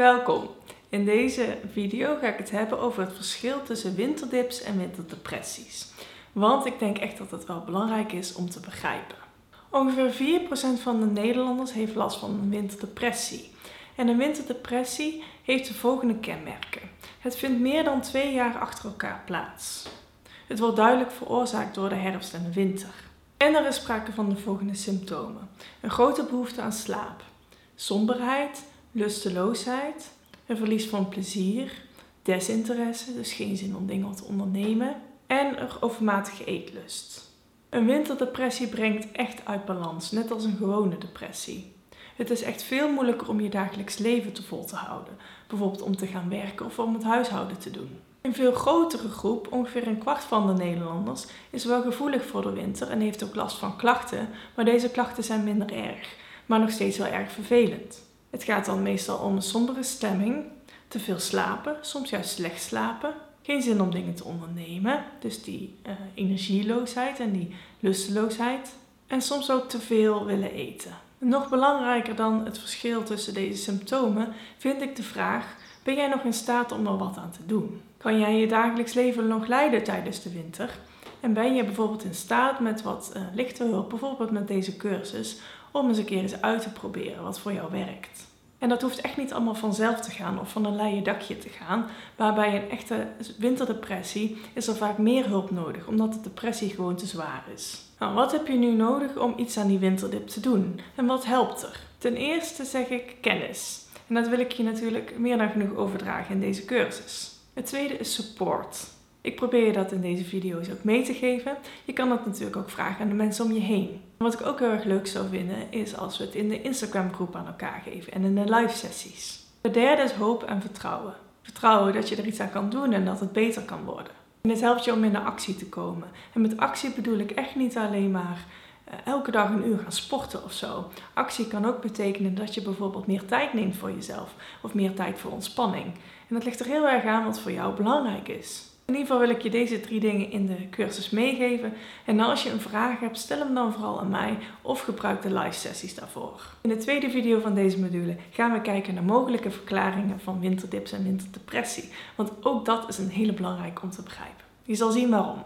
Welkom! In deze video ga ik het hebben over het verschil tussen winterdips en winterdepressies. Want ik denk echt dat het wel belangrijk is om te begrijpen. Ongeveer 4% van de Nederlanders heeft last van een winterdepressie. En een winterdepressie heeft de volgende kenmerken. Het vindt meer dan twee jaar achter elkaar plaats. Het wordt duidelijk veroorzaakt door de herfst en de winter. En er is sprake van de volgende symptomen. Een grote behoefte aan slaap, somberheid, lusteloosheid, een verlies van plezier, desinteresse, dus geen zin om dingen te ondernemen, en een overmatige eetlust. Een winterdepressie brengt echt uit balans, net als een gewone depressie. Het is echt veel moeilijker om je dagelijks leven te vol te houden, bijvoorbeeld om te gaan werken of om het huishouden te doen. Een veel grotere groep, ongeveer een kwart van de Nederlanders, is wel gevoelig voor de winter en heeft ook last van klachten, maar deze klachten zijn minder erg, maar nog steeds wel erg vervelend. Het gaat dan meestal om een sombere stemming, te veel slapen, soms juist slecht slapen, geen zin om dingen te ondernemen, dus die uh, energieloosheid en die lusteloosheid, en soms ook te veel willen eten. Nog belangrijker dan het verschil tussen deze symptomen vind ik de vraag: ben jij nog in staat om er wat aan te doen? Kan jij je dagelijks leven nog leiden tijdens de winter? En ben je bijvoorbeeld in staat met wat uh, lichte hulp, bijvoorbeeld met deze cursus, om eens een keer eens uit te proberen wat voor jou werkt? En dat hoeft echt niet allemaal vanzelf te gaan of van een leien dakje te gaan. Maar bij een echte winterdepressie is er vaak meer hulp nodig, omdat de depressie gewoon te zwaar is. Nou, wat heb je nu nodig om iets aan die winterdip te doen? En wat helpt er? Ten eerste zeg ik kennis. En dat wil ik je natuurlijk meer dan genoeg overdragen in deze cursus. Het tweede is support. Ik probeer je dat in deze video's ook mee te geven. Je kan dat natuurlijk ook vragen aan de mensen om je heen. Wat ik ook heel erg leuk zou vinden is als we het in de Instagram groep aan elkaar geven en in de live sessies. Het derde is hoop en vertrouwen. Vertrouwen dat je er iets aan kan doen en dat het beter kan worden. En het helpt je om in de actie te komen. En met actie bedoel ik echt niet alleen maar eh, elke dag een uur gaan sporten of zo. Actie kan ook betekenen dat je bijvoorbeeld meer tijd neemt voor jezelf of meer tijd voor ontspanning. En dat ligt er heel erg aan wat voor jou belangrijk is. In ieder geval wil ik je deze drie dingen in de cursus meegeven. En als je een vraag hebt, stel hem dan vooral aan mij of gebruik de live sessies daarvoor. In de tweede video van deze module gaan we kijken naar mogelijke verklaringen van winterdips en winterdepressie. Want ook dat is een hele belangrijke om te begrijpen. Je zal zien waarom.